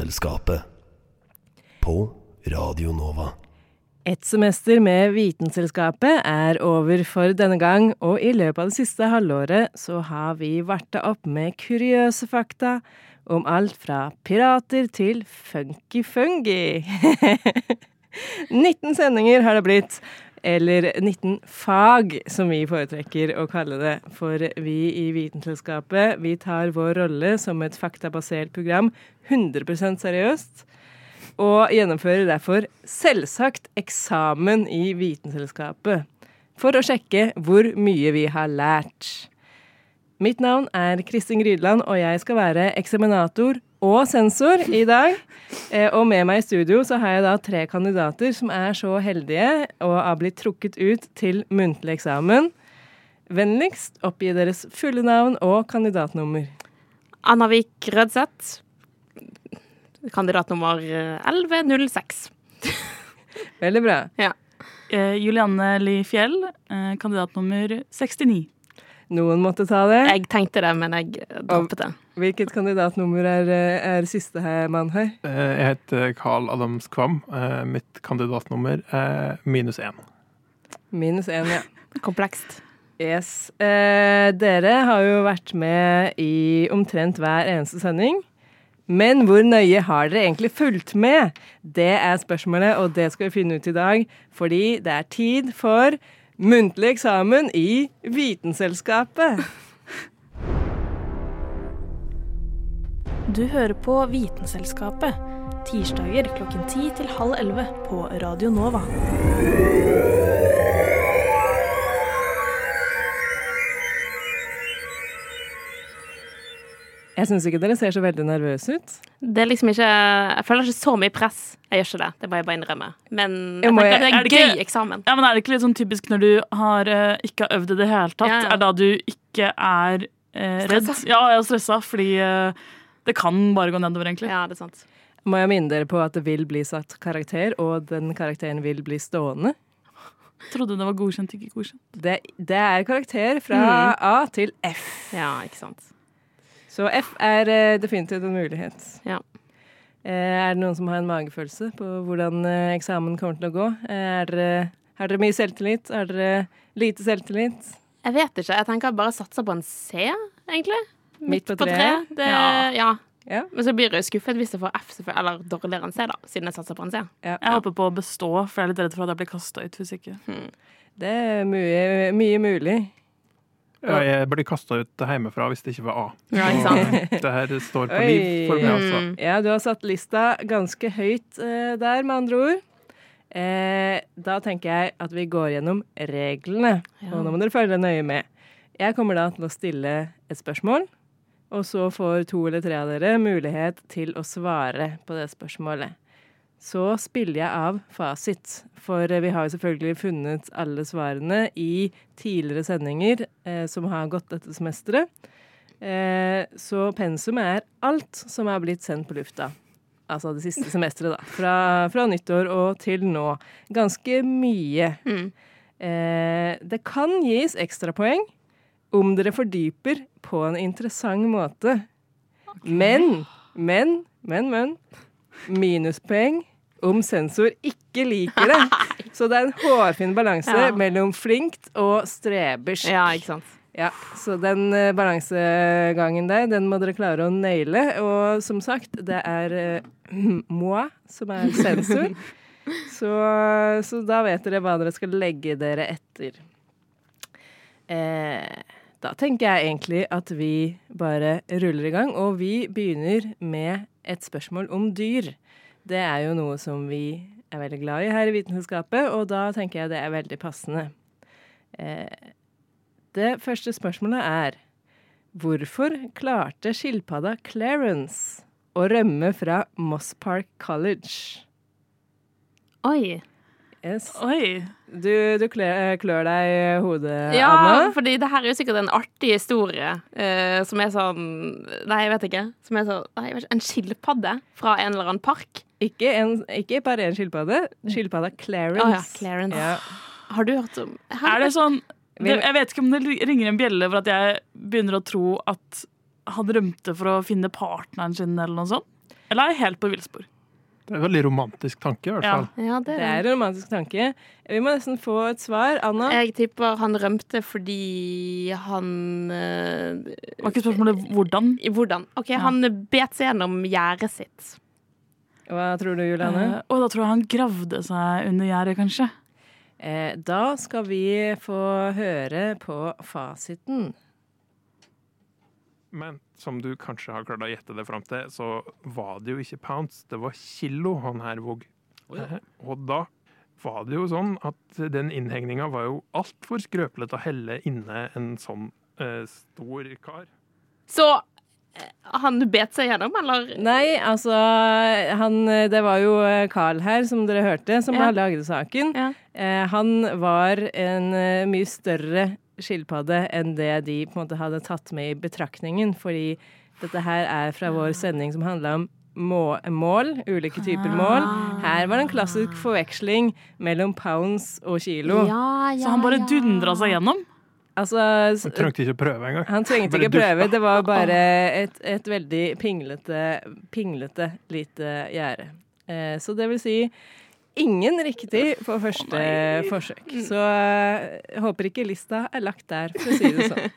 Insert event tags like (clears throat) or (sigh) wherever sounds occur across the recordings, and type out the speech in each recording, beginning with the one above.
Vitenselskapet. På Radio Nova. Et semester med Vitenselskapet er over for denne gang, og i løpet av det siste halvåret så har vi varta opp med kuriøse fakta om alt fra pirater til funky fungi. 19 sendinger har det blitt, eller 19 fag, som vi foretrekker å kalle det. For vi i Vitenselskapet, vi tar vår rolle som et faktabasert program 100% seriøst og gjennomfører derfor selvsagt eksamen i Vitenselskapet for å sjekke hvor mye vi har lært. Mitt navn er Kristin Grydland, og jeg skal være eksaminator og sensor i dag. Eh, Og med meg i studio så har jeg da tre kandidater som er så heldige og har blitt trukket ut til muntlig eksamen. Vennligst oppgi deres fulle navn og kandidatnummer. Annavik Rødseth. Kandidatnummer eh, 1106. (laughs) Veldig bra. Ja. Eh, Julianne Li Fjell, eh, kandidatnummer 69. Noen måtte ta det. Jeg tenkte det, men jeg eh, droppet det. Hvilket kandidatnummer er, eh, er siste her, mann her? Eh, Jeg heter Carl Adams Kvam. Eh, Mitt kandidatnummer er minus én. Minus én, ja. Komplekst. Yes. Eh, dere har jo vært med i omtrent hver eneste sending. Men hvor nøye har dere egentlig fulgt med? Det er spørsmålet, og det skal vi finne ut i dag. Fordi det er tid for muntlig eksamen i Vitenselskapet. Du hører på Vitenselskapet. Tirsdager klokken ti til halv 11 på Radio Nova. Jeg syns ikke dere ser så veldig nervøse ut. Det er liksom ikke Jeg føler ikke så mye press. Jeg gjør ikke det. Det må jeg bare innrømme. Men jeg Jeg tenker det Er er det gøy ikke- eksamen. Ja, men Er det ikke litt sånn typisk når du har eh, ikke har øvd i det hele tatt? Ja, ja. Er da du ikke er eh, redd? Stressa. Ja, jeg er stressa, fordi eh, det kan bare gå nedover, egentlig. Ja, det er sant. Må jeg minne dere på at det vil bli satt karakter, og den karakteren vil bli stående. Trodde det var godkjent, ikke godkjent. Det, det er karakter fra A til F. Ja, ikke sant. Så F er eh, definitivt en mulighet. Ja. Eh, er det noen som har en magefølelse på hvordan eh, eksamen kommer til å gå? Er har dere mye selvtillit? Har dere lite selvtillit? Jeg vet ikke. Jeg tenker bare satser på en C, egentlig. Midt på treet? Tre. Ja. ja. Ja. Men så blir jeg skuffet hvis jeg får F, eller dårligere enn C, da. Siden jeg satser på en C. ja. Jeg håper på å bestå, for jeg er litt redd for at jeg blir kasta ut hvis ikke. Det er mye, mye mulig. Ja, Jeg blir kasta ut hjemmefra hvis det ikke var A. Ja, ikke sant? (laughs) Det her står på liv for meg, altså. Mm. Ja, du har satt lista ganske høyt eh, der, med andre ord. Eh, da tenker jeg at vi går gjennom reglene, og nå må dere følge nøye med. Jeg kommer da til å stille et spørsmål, og så får to eller tre av dere mulighet til å svare på det spørsmålet. Så spiller jeg av fasit, for vi har jo selvfølgelig funnet alle svarene i tidligere sendinger eh, som har gått dette semesteret. Eh, så pensum er alt som er blitt sendt på lufta. Altså det siste (laughs) semesteret, da. Fra, fra nyttår og til nå. Ganske mye. Mm. Eh, det kan gis ekstrapoeng om dere fordyper på en interessant måte. Men, men, men, men Minuspoeng om sensor ikke liker det. (laughs) Så det er en hårfin balanse Ja. mellom flinkt og strebersk. Ja, ikke sant. Ja, så den eh, balansegangen der, den må dere klare å naile. Og som sagt, det er uh, (clears throat) moi som er sensor. (laughs) så, så da vet dere hva dere skal legge dere etter. Eh, da tenker jeg egentlig at vi bare ruller i gang, og vi begynner med et spørsmål om dyr. Det er jo noe som vi er veldig glad i her i Vitenskapet, og da tenker jeg det er veldig passende. Eh, det første spørsmålet er Hvorfor klarte skilpadda Clarence å rømme fra Moss Park College? Oi. Yes. Oi. Du, du klør, klør deg i hodet, Ja, Anna. fordi det her er jo sikkert en artig historie uh, som er sånn Nei, jeg vet ikke. Som er sånn nei, ikke, En skilpadde fra en eller annen park. Ikke, en, ikke bare en skilpadde. Skilpadda Clarence. Oh, ja, Clarence. Ja. Har du hørt om Er det sånn det, Jeg vet ikke om det ringer en bjelle for at jeg begynner å tro at han rømte for å finne partneren sin, eller noe sånt? Eller er jeg helt på villspor? Det er en veldig romantisk tanke, i hvert fall. Ja, det er. Det er en romantisk tanke. Vi må nesten få et svar. Anna? Jeg tipper han rømte fordi han eh, Var ikke spørsmålet hvordan? Hvordan? OK, han bet seg gjennom gjerdet sitt. Hva tror du, Juliane? Uh, og da tror jeg han gravde seg under gjerdet, kanskje. Eh, da skal vi få høre på fasiten. Men som du kanskje har klart å gjette det fram til, så var det jo ikke pounds, det var kilo han her våg. ja. (laughs) Og da var det jo sånn at den innhegninga var jo altfor skrøpelig til å helle inne en sånn eh, stor kar. Så eh, han bet seg gjennom, eller? Nei, altså han, Det var jo Carl her, som dere hørte, som Ja. lagde laget saken. Ja. Eh, han var en eh, mye større skilpadde enn det de på en måte hadde tatt med i betraktningen, fordi dette her er fra vår sending som handla om mål, ulike typer mål. Her var det en klassisk forveksling mellom pounds og kilo. Ja, ja, Så han bare ja. dundra seg gjennom. Altså, Han trengte ikke prøve engang. han trengte ikke prøve, det var bare et, et veldig pinglete, pinglete lite gjerde. Eh, så det vil si ingen riktig på første forsøk. Så eh, jeg håper ikke lista er lagt der, for å si det sånn.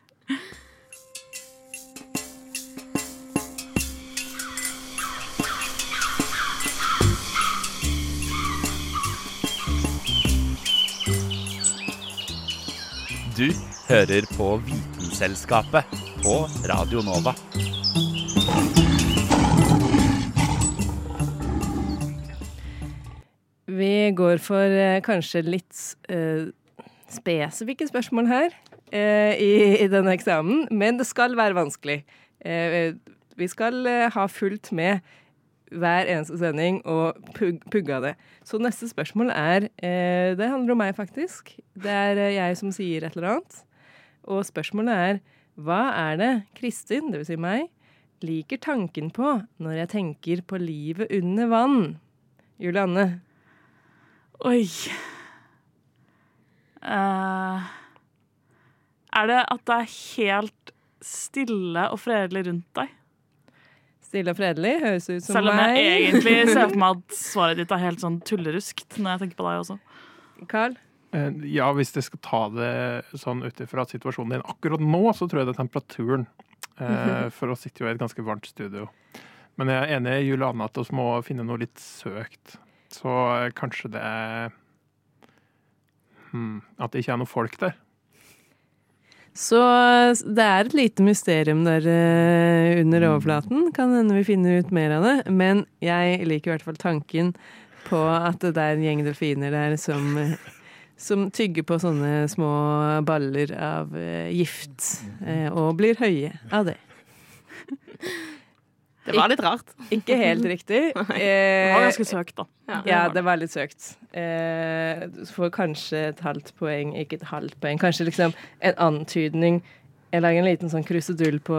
Du hører på Vitenselskapet på Radio Nova. Vi går for eh, kanskje litt eh, spesifikke spørsmål her eh, i, denne eksamen, men det skal være vanskelig. Vi skal ha fulgt med hver eneste sending og pug pugga det. Så neste spørsmål er Det handler om meg, faktisk. Det er jeg som sier et eller annet. Og spørsmålet er hva er det Kristin, dvs. Si meg, liker tanken på når jeg tenker på livet under vann? Julianne? Oi. Uh, er det at det er helt stille og fredelig rundt deg? Stille og fredelig høres ut som meg. Selv om meg. jeg egentlig (laughs) ser for meg at svaret ditt er helt sånn tulleruskt når jeg tenker på deg også. Carl? Eh, Ja, hvis jeg skal ta det sånn ut ifra situasjonen din akkurat nå, så tror jeg det er temperaturen. Eh, for oss sitter jo i et ganske varmt studio. Men jeg er enig i Juliane at vi må finne noe litt søkt. Så kanskje det hmm, At det ikke er noe folk der. Så det er et lite mysterium der eh, under overflaten. Kan hende vi finner ut mer av det. Men jeg liker i hvert fall tanken på at det er en gjeng delfiner der som, (laughs) som tygger på sånne små baller av eh, gift. eh, og blir høye av det. (laughs) Det var litt rart. (laughs) Ikke helt riktig. (laughs) Det var Eh, ganske søkt, da. Ja, det var litt søkt. Eh, du får kanskje et halvt poeng, ikke et halvt poeng. Kanskje liksom en antydning. Jeg lager en liten sånn krusedull på,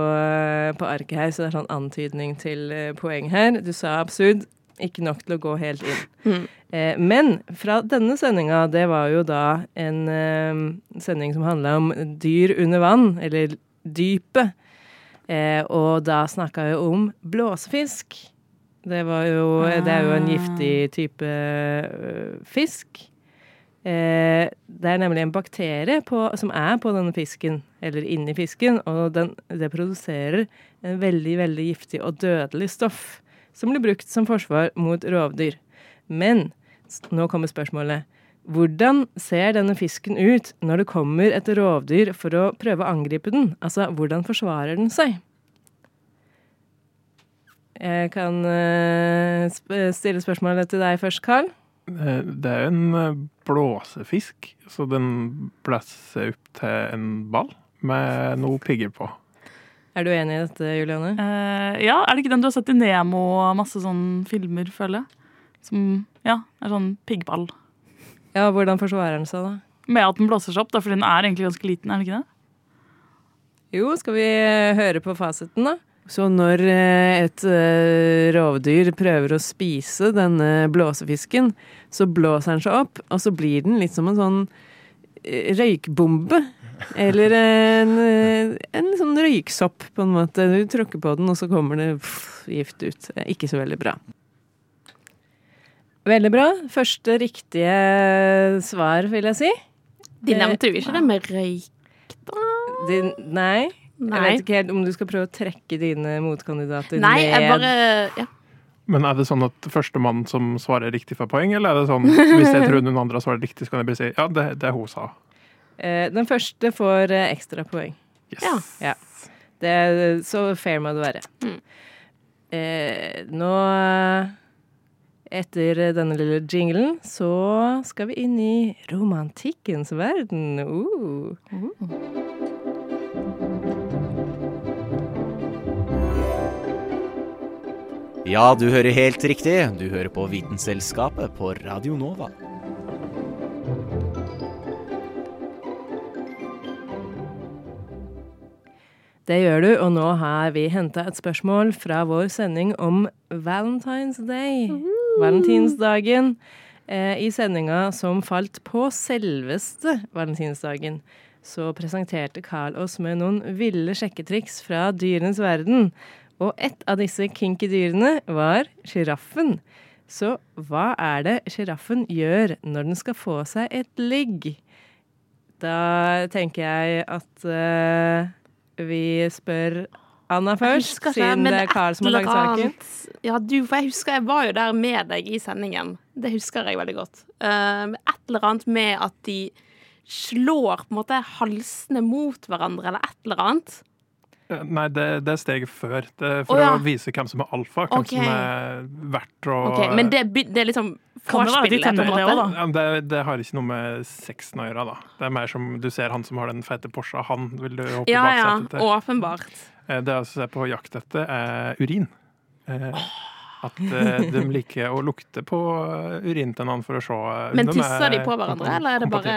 på arket her, så det er sånn antydning til eh, poeng her. Du sa absurd. Ikke nok til å gå helt inn. Mm. Eh, men fra denne sendinga, det var jo da en eh, sending som handla om dyr under vann, eller dypet. Eh, og da snakka jeg om blåsefisk. Det, var jo, det er jo en giftig type øh, fisk. Eh, det er nemlig en bakterie på, som er på denne fisken, eller inni fisken, og den, det produserer en veldig, veldig giftig og dødelig stoff som blir brukt som forsvar mot rovdyr. Men nå kommer spørsmålet. Hvordan ser denne fisken ut når det kommer et rovdyr for å prøve å angripe den? Altså, hvordan forsvarer den seg? Jeg kan eh, stille spørsmålet til deg først, Carl. Det er jo en eh, blåsefisk, så den blåser opp til en ball med noe pigger på. Er du enig i dette, Juliane? Uh, ja, er det ikke den du har sett i Nemo og masse sånne filmer, føler jeg? Som ja, er sånn piggball. Ja, hvordan forsvarer den seg, da? Med at den blåser seg opp, da, for den er egentlig ganske liten, er den ikke det? Jo, skal vi eh, høre på fasiten, da? Så når eh, et eh, rovdyr prøver å spise denne blåsefisken, så blåser den seg opp, og så blir den litt som en sånn røykbombe. Eller en, en sånn røyksopp, på en måte. Du tråkker på den, og så kommer det pff, gift ut. Ikke så veldig bra. Veldig bra. Første riktige svar, vil jeg si. De nevnte jo ikke det med røyk. Din, nei. Jeg vet ikke helt om du skal prøve å trekke dine motkandidater Nei, jeg ned. bare ja. Men er det sånn at førstemann som svarer riktig får poeng, eller er det sånn hvis jeg tror noen andre svarer riktig, så kan jeg bare si ja, det, det hun sa. Eh, Den første får eh, ekstra poeng. Yes. Ja. Ja. Det er, så fair må det være. Mm. Eh, nå eh, Etter denne lille jinglen så skal vi inn i romantikkens verden. Uh. Ja, du hører helt riktig. Du hører på Vitenselskapet på Radio Nova. Det gjør du, og nå har vi henta et spørsmål fra vår sending om Valentine's Day. Valentinsdagen. Eh, I sendinga som falt på selveste valentinsdagen, så presenterte Carl oss med noen ville sjekketriks fra dyrenes verden. Og ett av disse kinky dyrene var sjiraffen. Så hva er det sjiraffen gjør når den skal få seg et ligg? Da tenker jeg at eh, vi spør Anna først, ikke, siden det er Carl som har laget saken. Ja, du, for jeg husker jeg var jo der med deg i sendingen. Det husker jeg veldig godt. Uh, et eller annet med at de slår på en måte halsene mot hverandre, eller et eller annet. Eh, Nei, det, det er steget før. Det er for Å, ja. å vise hvem som er alfa, hvem okay. som er verdt å okay, Men det, det er liksom vorspielet, på en det ja, det, det har ikke noe med sexen å gjøre, da. Det er mer som du ser han som har den fete Porscha, han vil du hoppe Ja, bak setet til. Åpenbart. Eh, Det jeg er på jakt etter, er urin. Eh, At eh, de (laughs) liker å lukte på urin til en annen for å se Men de tisser de er på hverandre, eller er det bare.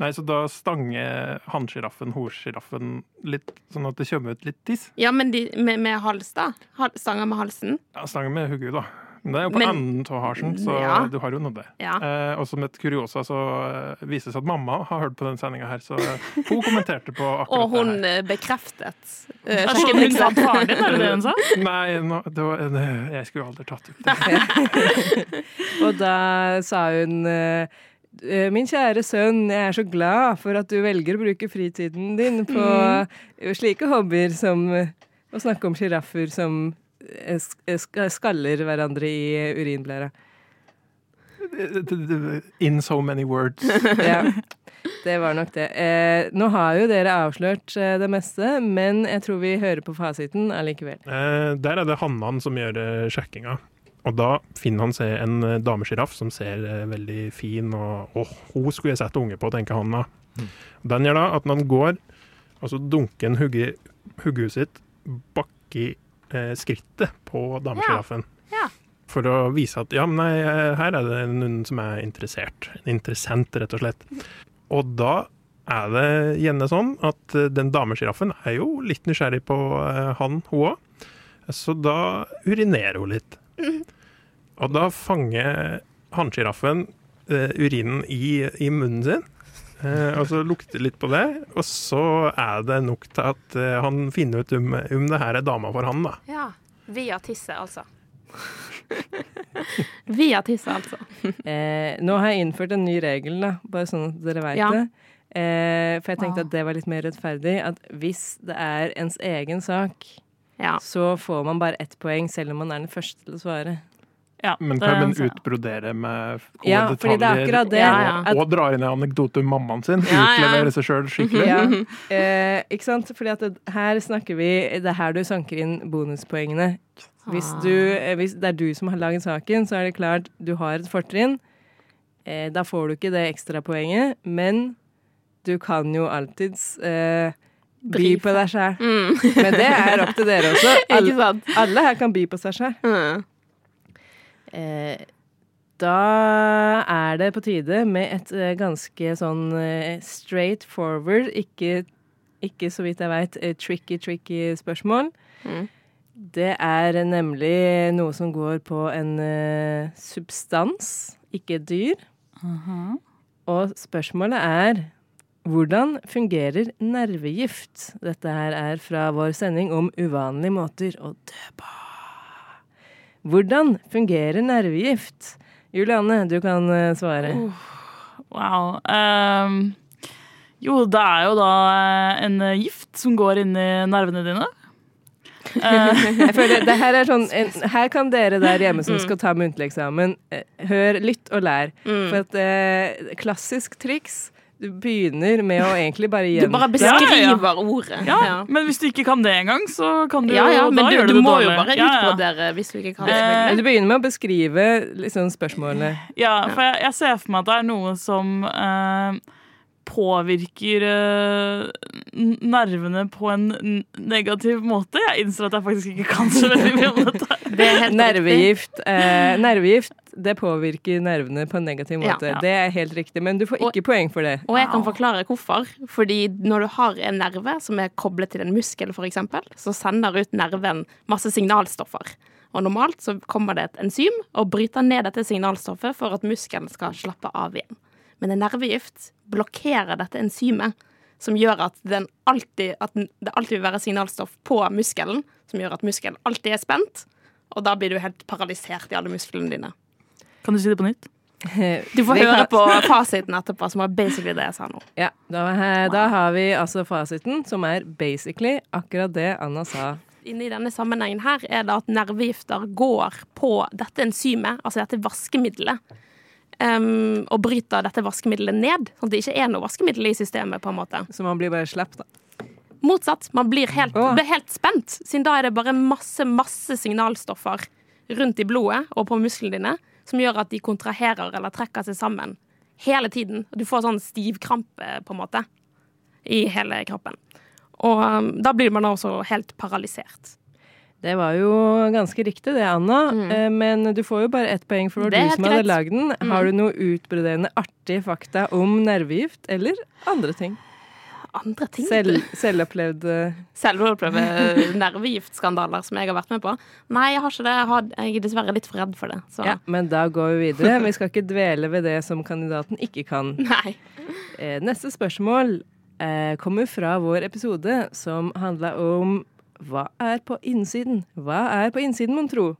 Nei, så da stanger hannsjiraffen horsjiraffen litt, sånn at det kommer ut litt tiss. Ja, men de, med, med hals, da? Stanger med halsen? Ja, stanger med hodet, da. Men det er jo på Men- enden av hasjen, så Ja. du har jo nådd det. Ja. Eh, og som et kuriosa så eh, viser det seg at mamma har hørt på den sendinga her, så eh, hun kommenterte på akkurat (laughs) Og hun det her. eh, bekreftet uh, Er det sånn hun sa faren din, er det det hun sa? (laughs) Nei, no, det var, det- jeg skulle aldri tatt ut det. (laughs) Og da sa hun eh, eh, Min kjære sønn, jeg er så glad for at du velger å bruke fritiden din på mm. slike hobbyer som eh, å snakke om sjiraffer som eh, eh, skaller hverandre i urinblæra. In so many words. (laughs) Ja, det var nok det. Eh, nå har jo dere avslørt eh, det meste, men jeg tror vi hører på fasiten allikevel. Eh, der er det Hannan som gjør eh, sjekkinga. Og da finner han seg en eh, damesjiraff som ser veldig fin og Åh, hun skulle jeg sett unge på, tenker han da. Den gjør da at når han går, og så dunker han hugge- hugget sitt baki eh, skrittet på damesjiraffen. Ja. For å vise at ja, men nei, eh, her er det noen som er interessert. En interessent, rett og slett. Og da er det gjerne sånn at eh, den damesjiraffen er jo litt nysgjerrig på eh, han, hun òg. Så da urinerer hun litt. Og da fanger hannsjiraffen eh, urinen i, i munnen sin. Eh, og så lukter litt på det, og så er det nok til at eh, han finner ut om, om det her er dama for han, da. Ja. Via tisset, altså. (laughs) Via tisset, altså. Eh, nå har jeg innført en ny regel, da, bare sånn at dere veit Ja. det. Eh, for jeg tenkte wow. at det var litt mer rettferdig. At hvis det er ens egen sak, Ja. så får man bare ett poeng, selv om man er den første til å svare. Ja, Men det- Carmen utbrodere med gode Ja, fordi det er detaljer. akkurat det. Ja, ja. At- Og drar inn en anekdote om mammaen sin. Ja, ja. Utleverer seg sjøl skikkelig. Ja, eh, ikke sant? Fordi at det, her snakker vi Det er her du sanker inn bonuspoengene. Hvis, du, eh, hvis det er du som har laget saken, så er det klart du har et fortrinn. Eh, da får du ikke det ekstrapoenget, men du kan jo alltids eh, By på deg sjæl. Mm. Men det er opp til dere også. (laughs) Ikke Alle, sant? alle her kan by på seg sjæl. Mm. Eh, da er det på tide med et eh, ganske sånn eh, straight forward, ikke, ikke så vidt jeg veit, tricky, tricky spørsmål. Mm. Det er nemlig noe som går på en substans, ikke et dyr. Og spørsmålet er hvordan fungerer nervegift? Dette her er fra vår sending om uvanlige måter å dø på. Hvordan fungerer nervegift? Julianne, du kan svare. svare. Wow. Um, jo, det er jo da eh, en eh, gift som går inn i nervene dine. (laughs) Eh, Jeg føler det her er sånn (laughs) Her kan dere der hjemme som skal ta muntlig eksamen, eh, hør, lytt og lær. For et eh, klassisk triks Du begynner med å egentlig bare Du bare beskriver ja, ja. ordet. ja, men hvis du ikke kan det engang, så kan du ja, ja, men da du, gjør du det må dårlig. jo bare Ja, ja. utbrodere hvis du ikke kan det. Eh. Du begynner med å beskrive liksom, spørsmålene. Ja, for jeg, jeg ser for meg at det er noe som eh, påvirker eh, nervene på en negativ måte. Jeg innser at jeg faktisk ikke kan så veldig mye om dette. Det er helt. Nervegift, eh, nervegift det påvirker nervene på en negativ måte. Ja. Det er helt riktig, men du får ikke poeng for det. Og jeg kan forklare hvorfor. Fordi når du har en nerve som er koblet til en muskel, f.eks., så sender ut nerven masse signalstoffer. Og normalt så kommer det et enzym og bryter ned dette signalstoffet for at muskelen skal slappe av igjen. Men en nervegift blokkerer dette enzymet, som gjør at, den alltid, at det alltid vil være signalstoff på muskelen, som gjør at muskelen alltid er spent. Og da blir du helt paralysert i alle musklene dine. Kan du si det på nytt? (laughs) Du får høre på (laughs) fasiten etterpå, som var basically det jeg sa nå. Ja, da, da har vi altså fasiten, som er basically akkurat det Anna sa. Inne i denne sammenhengen her er det at nervegifter går på dette enzymet, altså dette vaskemiddelet, um, og bryter dette vaskemiddelet ned, sånn at det ikke er noe vaskemiddel i systemet, på en måte. Så man blir bare sluppet, da. Motsatt. Man blir helt, oh. blir helt spent, siden da er det bare masse, masse signalstoffer rundt i blodet og på musklene dine som gjør at de kontraherer eller trekker seg sammen hele tiden. Du får sånn stivkrampe, på en måte, i hele kroppen. Og da blir man også helt paralysert. Det var jo ganske riktig det, Anna. Mm. Men du får jo bare ett poeng, for det Mm. Var du som hadde lagd den. Har du noe utbroderende artige fakta om nervegift, eller andre ting? Andre ting. Selv, selvopplevde (laughs) Selvopplevde nervegiftskandaler som jeg har vært med på. Nei, jeg har ikke det. Jeg, er dessverre litt for redd for det. Så Ja, men da går vi videre. Vi skal ikke dvele ved det som kandidaten ikke kan. (laughs) nei. Eh, Neste spørsmål eh, kommer fra vår episode som handla om hva er på innsiden? Hva er på innsiden, mon tro?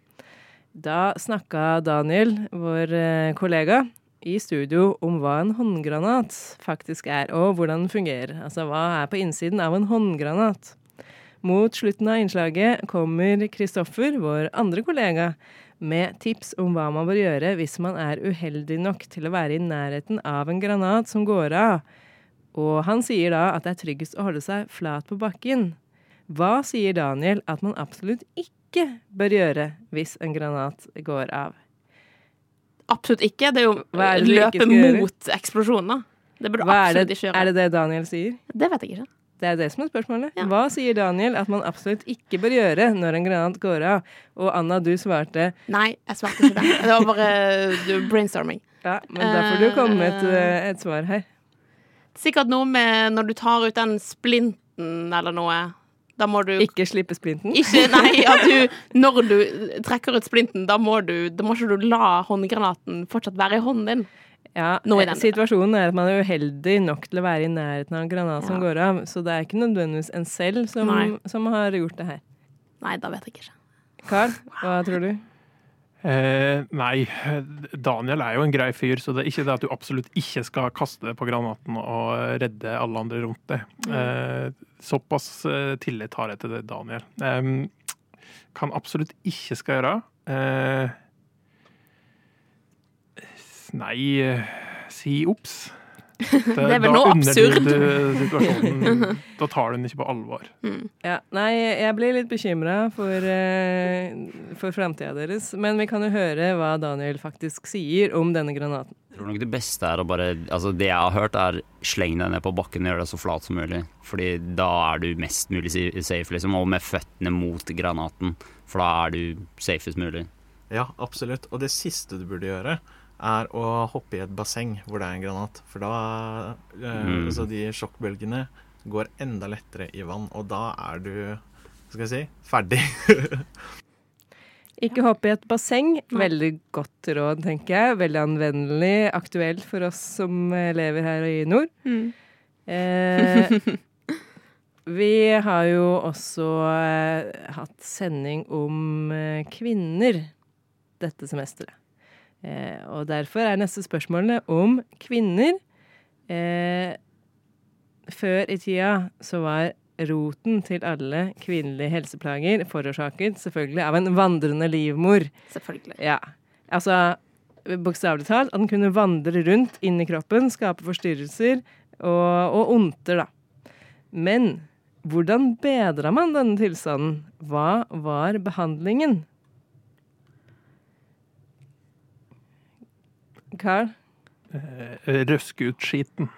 Da snakka Daniel, vår eh, kollega, i studio om hva en håndgranat faktisk er, og hvordan den fungerer. Altså hva er på innsiden av en håndgranat? Mot slutten av innslaget kommer Kristoffer, vår andre kollega, med tips om hva man bør gjøre hvis man er uheldig nok til å være i nærheten av en granat som går av. Og han sier da at det er tryggest å holde seg flat på bakken. Hva sier Daniel at man absolutt ikke bør gjøre hvis en granat går av? Absolutt ikke. Det er jo ikke løpe mot eksplosjoner. Det burde du Hva er absolutt ikke gjøre. er det det Daniel sier? Det vet jeg ikke. Det er det som er spørsmålet. Ja. Hva sier Daniel at man absolutt ikke bør gjøre når en granat går av? Og Anna, du svarte Nei, jeg svarte ikke det. Det var bare brainstorming. ja, men da får du komme med et, Eh. et svar her. Sikkert noe med når du tar ut den splinten eller noe. Da må du Ikke slippe splinten. Ikke, nei, (laughs) at du, når du trekker ut splinten, da må, du, da må ikke du la håndgranaten fortsatt være i hånden din. Ja, eh, Situasjonen er at man er uheldig nok til å være i nærheten av en granat som går av, så det er ikke nødvendigvis en selv som, som har gjort det her. Nei, da vet jeg ikke. Carl, hva tror du? Eh, nei, Daniel er jo en grei fyr, så det er ikke det at du absolutt ikke skal kaste på granaten og redde alle andre rundt deg. Eh, såpass eh, tillit har jeg til det, Daniel. Eh, kan absolutt ikke skal gjøre. Eh, nei, eh, si obs. Det, Det er vel noe absurd. situasjonen. (laughs) Da tar du den ikke på alvor. Ja, nei, jeg blir litt bekymra for, uh, for framtida deres. Men vi kan jo høre hva Daniel faktisk sier om denne granaten. Jeg tror nok det beste er å bare Altså, det jeg har hørt, er sleng deg ned på bakken og gjør deg så flat som mulig. Fordi da er du mest mulig safe, liksom. Og med føttene mot granaten. For da er du safest mulig. Ja, absolutt. Og det siste du burde gjøre, er å hoppe i et basseng hvor det er en granat. For da eh, Mm. Så de sjokkbølgene går enda lettere i vann, og da er du Skal jeg si ferdig. (laughs) Ikke hoppe i et basseng. Veldig godt råd, tenker jeg. Veldig anvendelig. Aktuelt for oss som eh, lever her i nord. Mm. Eh, (laughs) vi har jo også eh, hatt sending om eh, kvinner dette semesteret. Eh, og derfor er neste spørsmålet om kvinner. Eh, før i tida så var roten til alle kvinnelige helseplager forårsaket selvfølgelig av en vandrende livmor. Selvfølgelig. Ja. Altså bokstavelig talt at den kunne vandre rundt inni kroppen, skape forstyrrelser og, og onter, da. Men hvordan bedra man denne tilstanden? Hva var behandlingen? Carl? Eh, Røske ut skiten.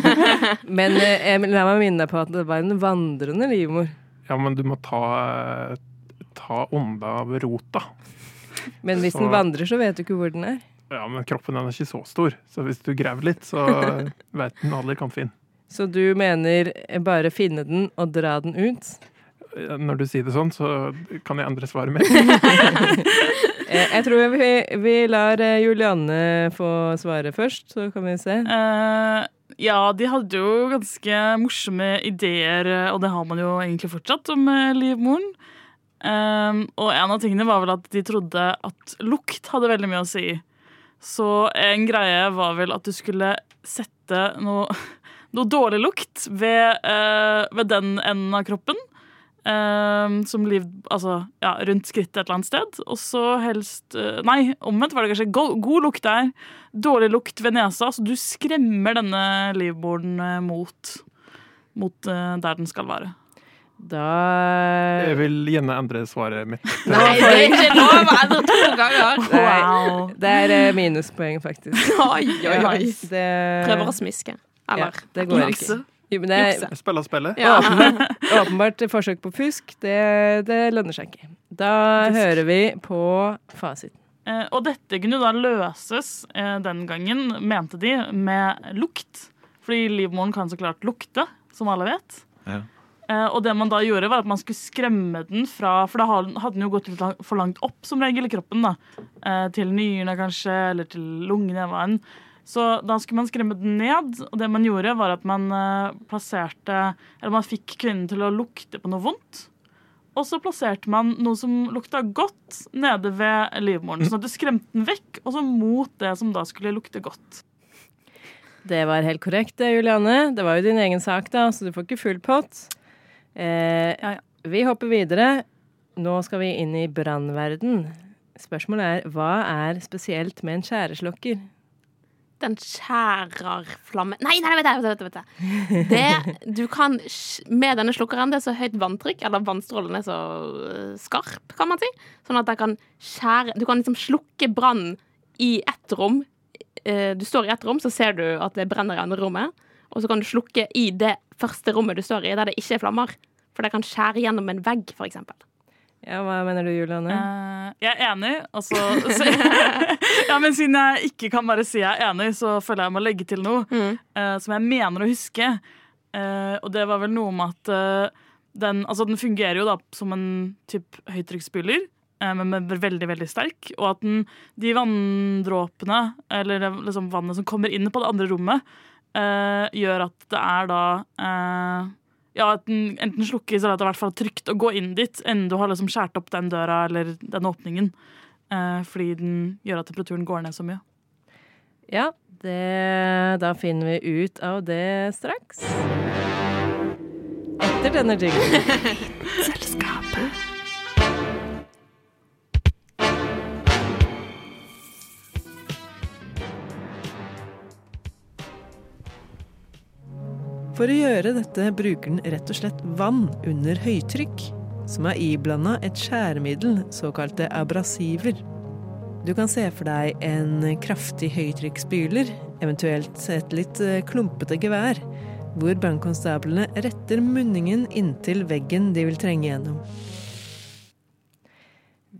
(laughs) Men eh, la meg minne deg på at det var en vandrende livmor. Ja, men du må ta, ta ånda av rota. Men hvis Så- den vandrer, så vet du ikke hvor den er. Ja, men kroppen den er ikke så stor, så hvis du graver litt, så (laughs) vet den aldri kan finne. Så du mener bare finne den og dra den ut? Når du sier det sånn, så kan jeg endre svaret mitt. (laughs) Eh, Jeg tror vi, vi lar eh, Julianne få svare først, så kan vi se. Uh, ja, de hadde jo ganske morsomme ideer, og det har man jo egentlig fortsatt, om livmoren. Um, og en av tingene var vel at de trodde at lukt hadde veldig mye å si. Så en greie var vel at du skulle sette noe, (laughs) noe dårlig lukt ved, uh, ved den enden av kroppen. Eh, som liv, altså, ja, rundt skrittet et eller annet sted. Og så helst uh, Nei, omvendt var det kanskje. god, god lukt der, dårlig lukt ved nesa. Så du skremmer denne livmoren eh, mot, mot uh, der den skal være. Da Jeg vil gjerne endre svaret mitt. (laughs) Nei, det er ikke lov å endre to (laughs) ganger. Wow. det er minuspoeng, faktisk. Oi, oi, oi. Det, Prøver å smiske. Eller Ja, det går ikke. Jo, men Jukse. Spille spillet. Ja. åpenbart, åpenbart forsøk på fusk. Det, det lønner seg ikke. Da hører vi på fasiten. Eh, og dette kunne da løses eh, den gangen, mente de, med lukt. Fordi livmoren kan så klart lukte, som alle vet. Ja. Eh, og det man da gjorde, var at man skulle skremme den fra For da hadde den jo gått litt lang- for langt opp, som regel, i kroppen. da. Eh, til nyrene, kanskje, eller til lungene. hva enn. Så da skulle man skremme den ned, og det man gjorde, var at man eh, plasserte Eller man fikk kvinnen til å lukte på noe vondt. Og så plasserte man noe som lukta godt nede ved livmoren. Sånn at du skremte den vekk, og så mot det som da skulle lukte godt. Det var helt korrekt, det, Juliane. Det var jo din egen sak, da, så du får ikke full pott. Eh, Ja, ja. Vi hopper videre. Nå skal vi inn i brannverden. Spørsmålet er hva er spesielt med en skjæreslokker? Den skjærer flamme Nei, nei, vet jeg, vet jeg, vet jeg. Det, (laughs) du kan, med denne slukkeren, det er så høyt vanntrykk, eller vannstrålen er så øh, skarp, kan man si, sånn at den kan skjære Du kan liksom slukke brann i ett rom. Eh, Du står i ett rom, så ser du at det brenner i andre rommet. Og så kan du slukke i det første rommet du står i, der det ikke er flammer. For det kan skjære gjennom en vegg, for eksempel. Ja, hva mener du, Juliane? Uh, jeg er enig. Altså, så, (laughs) ja, men siden jeg ikke kan bare si jeg er enig, så føler jeg jeg må legge til noe eh, som jeg mener å huske. Uh, og det var vel noe med at eh, den, altså, den fungerer jo da som en type høytrykksspyler. eh, Men veldig veldig sterk. Og at den, de vanndråpene, eller liksom vannet som kommer inn på det andre rommet, eh, gjør at det er da eh, ja, enten slukkes eller at det er i hvert fall trygt å gå inn dit enn du har liksom skåret opp den døra eller den åpningen. Eh, fordi den gjør at temperaturen går ned så mye. Ja, det, da finner vi ut av det straks. Etter denne jinglen. (laughs) Selskapet. For å gjøre dette bruker den rett og slett vann under høytrykk, som er iblanda et skjæremiddel, såkalte abrasiver. Du kan se for deg en kraftig høytrykksspyler, eventuelt et litt eh, klumpete gevær, hvor brannkonstablene retter munningen inntil veggen de vil trenge gjennom.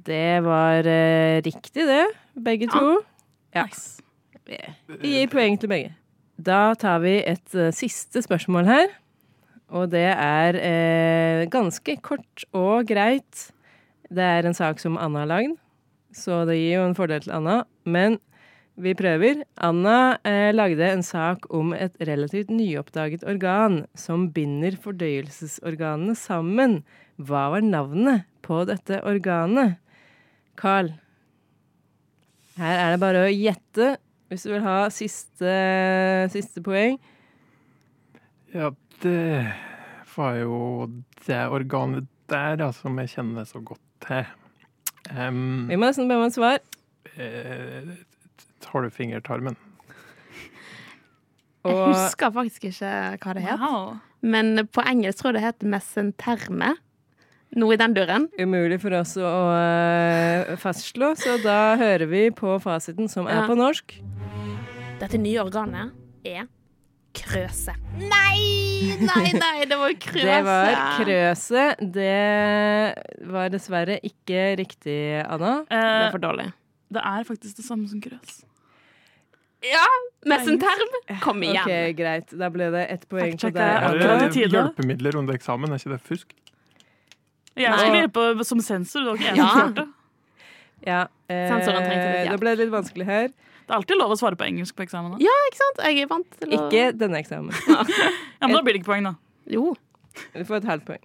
Det var eh, riktig, det. Begge to. Ja. Vi gir poeng til begge. Da tar vi et uh, siste spørsmål her. Og det er uh, ganske kort og greit. Det er en sak som Anna har lagd, så det gir jo en fordel til Anna. Men vi prøver. Anna eh, lagde en sak om et relativt nyoppdaget organ som binder fordøyelsesorganene sammen. Hva var navnet på dette organet? Carl. Her er det bare å gjette hvis du vil ha siste, siste poeng. Ja, det var jo det organet der da, som jeg kjenner så godt til. Um, Vi må nesten be om et svar. eh, du Jeg Og husker faktisk ikke hva det het. Men på engelsk tror jeg det heter mesenterme. Noe i den duren. umulig for oss å uh, fastslå, så da hører vi på fasiten, som er Ja. på norsk. Dette nye organet er krøse. Nei, nei, nei, det var (laughs) krøse. Det var Krøse. Det var dessverre ikke riktig, Anna. Det er for dårlig. Det er faktisk det samme som krøs. Ja, mesenterm. Kom igjen. Ok, Greit. Da ble det ett poeng på deg. er Er det hjelpemidler under eksamen? Er ikke det fusk? Jeg skulle hjelpe som sensor. Det var ikke jeg som Ja. eh, litt. Da ble litt vanskelig her. Det er alltid lov å svare på engelsk på eksamen. da. Ja, ikke sant? Jeg er vant til å Ikke denne eksamen. Ja, men da blir det ikke poeng, da. Jo. Du får et halvt poeng.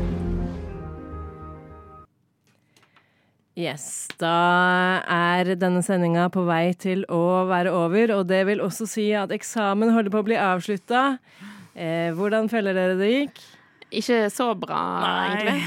Yes, da er denne sendinga på vei til å være over, og det vil også si at eksamen holder på å bli avslutta. Eh, hvordan føler dere det gikk? Ikke så bra, egentlig.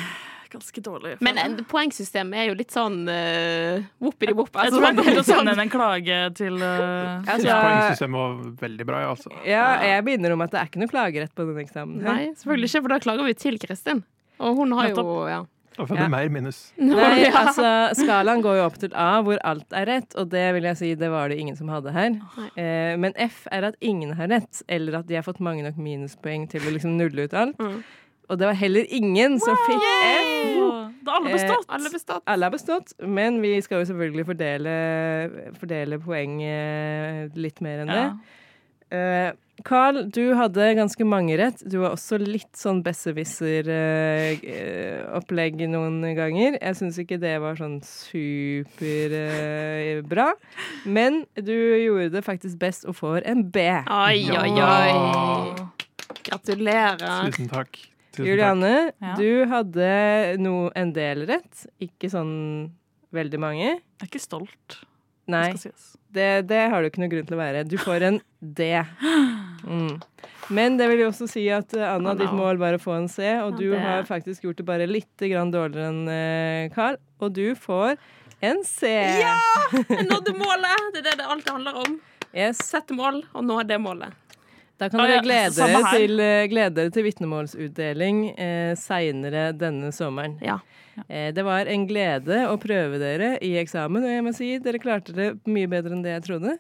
Ganske dårlig. Men en, poengsystemet er jo litt sånn uh, whoopidi-whoop. Jeg Altså, tror jeg kommer til å sånn- sende inn en klage til uh, Altså- Poengsystemet var veldig bra, ja, altså. Ja, jeg begynner om at det er ikke noe klagerett på denne eksamen. Nei, selvfølgelig ikke, for da klager vi til Kristin. Og hun har jo ja. Da får du Ja. mer minus. (laughs) Nei, altså skalaen går jo opp til A, hvor alt er rett, og det vil jeg si det var det ingen som hadde her. Eh, men F er at ingen har rett, eller at de har fått mange nok minuspoeng til å liksom nulle ut alt. Og det var heller ingen som fikk F. Da har alle bestått. Alle bestått. Alle har bestått, men vi skal jo selvfølgelig fordele, fordele poeng eh, litt mer enn det. Eh, Carl, du hadde ganske mange rett. Du var også litt sånn besserwisser-opplegg noen ganger. Jeg syns ikke det var sånn superbra. Men du gjorde det faktisk best og får en B. Oi, oi, oi. Gratulerer. Tusen takk. Tusen Julianne, Ja. du hadde no, en del rett. Ikke sånn veldig mange. Jeg er ikke stolt. Nei, sies. det, det har du ikke noe grunn til å være. Du får en D. Mm. Men det vil jo også si at eh, Anna, Oh, no. ditt mål var å få en C, og Ja, du det- har faktisk gjort det bare litt dårligere enn eh, Carl, og du får en C. Ja! (laughs) Jeg nådde målet! Det er det det alltid handler om. Yes. Sette mål og nå det målet. Da kan dere glede dere til, eh, glede til vitnemålsutdeling eh, seinere denne sommeren. Ja. Eh, det var en glede å prøve dere i eksamen, og jeg må si dere klarte det mye bedre enn det jeg trodde.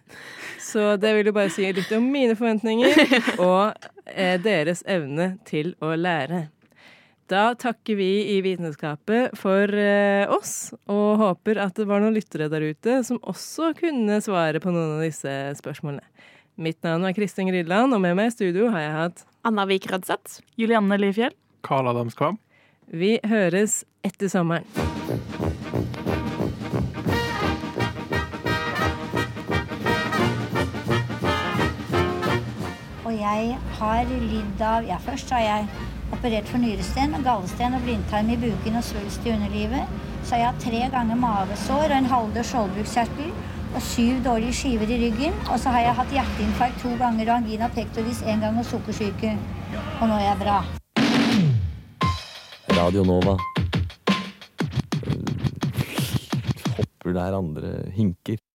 Så det vil jo bare si litt om mine forventninger (laughs) og eh, deres evne til å lære. Da takker vi i Vitenskapet for eh, oss, og håper at det var noen lyttere der ute som også kunne svare på noen av disse spørsmålene. Mitt navn er Kristin Grydland, og med meg i studio har jeg hatt Anna Vik Rødseth. Julianne Lifjell. Karl Adamskvam. Vi høres etter sommeren. Og jeg har lidd av Ja, først har jeg operert for nyresten, gallesten og blindtarm i buken og svulst i underlivet. Så har jeg hatt tre ganger mavesår og en halvdød skjoldbruskkjertel og syv dårlige skiver i ryggen. Og så har jeg hatt hjerteinfarkt to ganger og angina pectoris en gang og sukkersyke. Og nå er jeg bra. Radio Nova. Hopper der andre hinker.